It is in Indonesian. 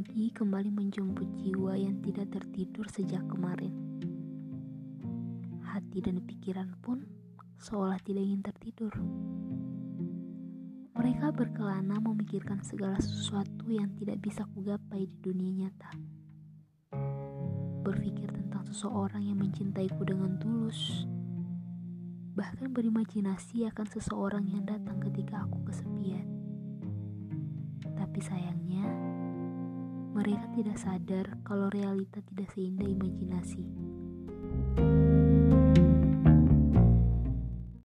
kembali menjemput jiwa yang tidak tertidur sejak kemarin. Hati dan pikiran pun seolah tidak ingin tertidur. Mereka berkelana memikirkan segala sesuatu yang tidak bisa kugapai di dunia nyata. Berpikir tentang seseorang yang mencintaiku dengan tulus. Bahkan berimajinasi akan seseorang yang datang ketika aku kesepian. Tapi sayangnya, mereka tidak sadar kalau realita tidak seindah imajinasi.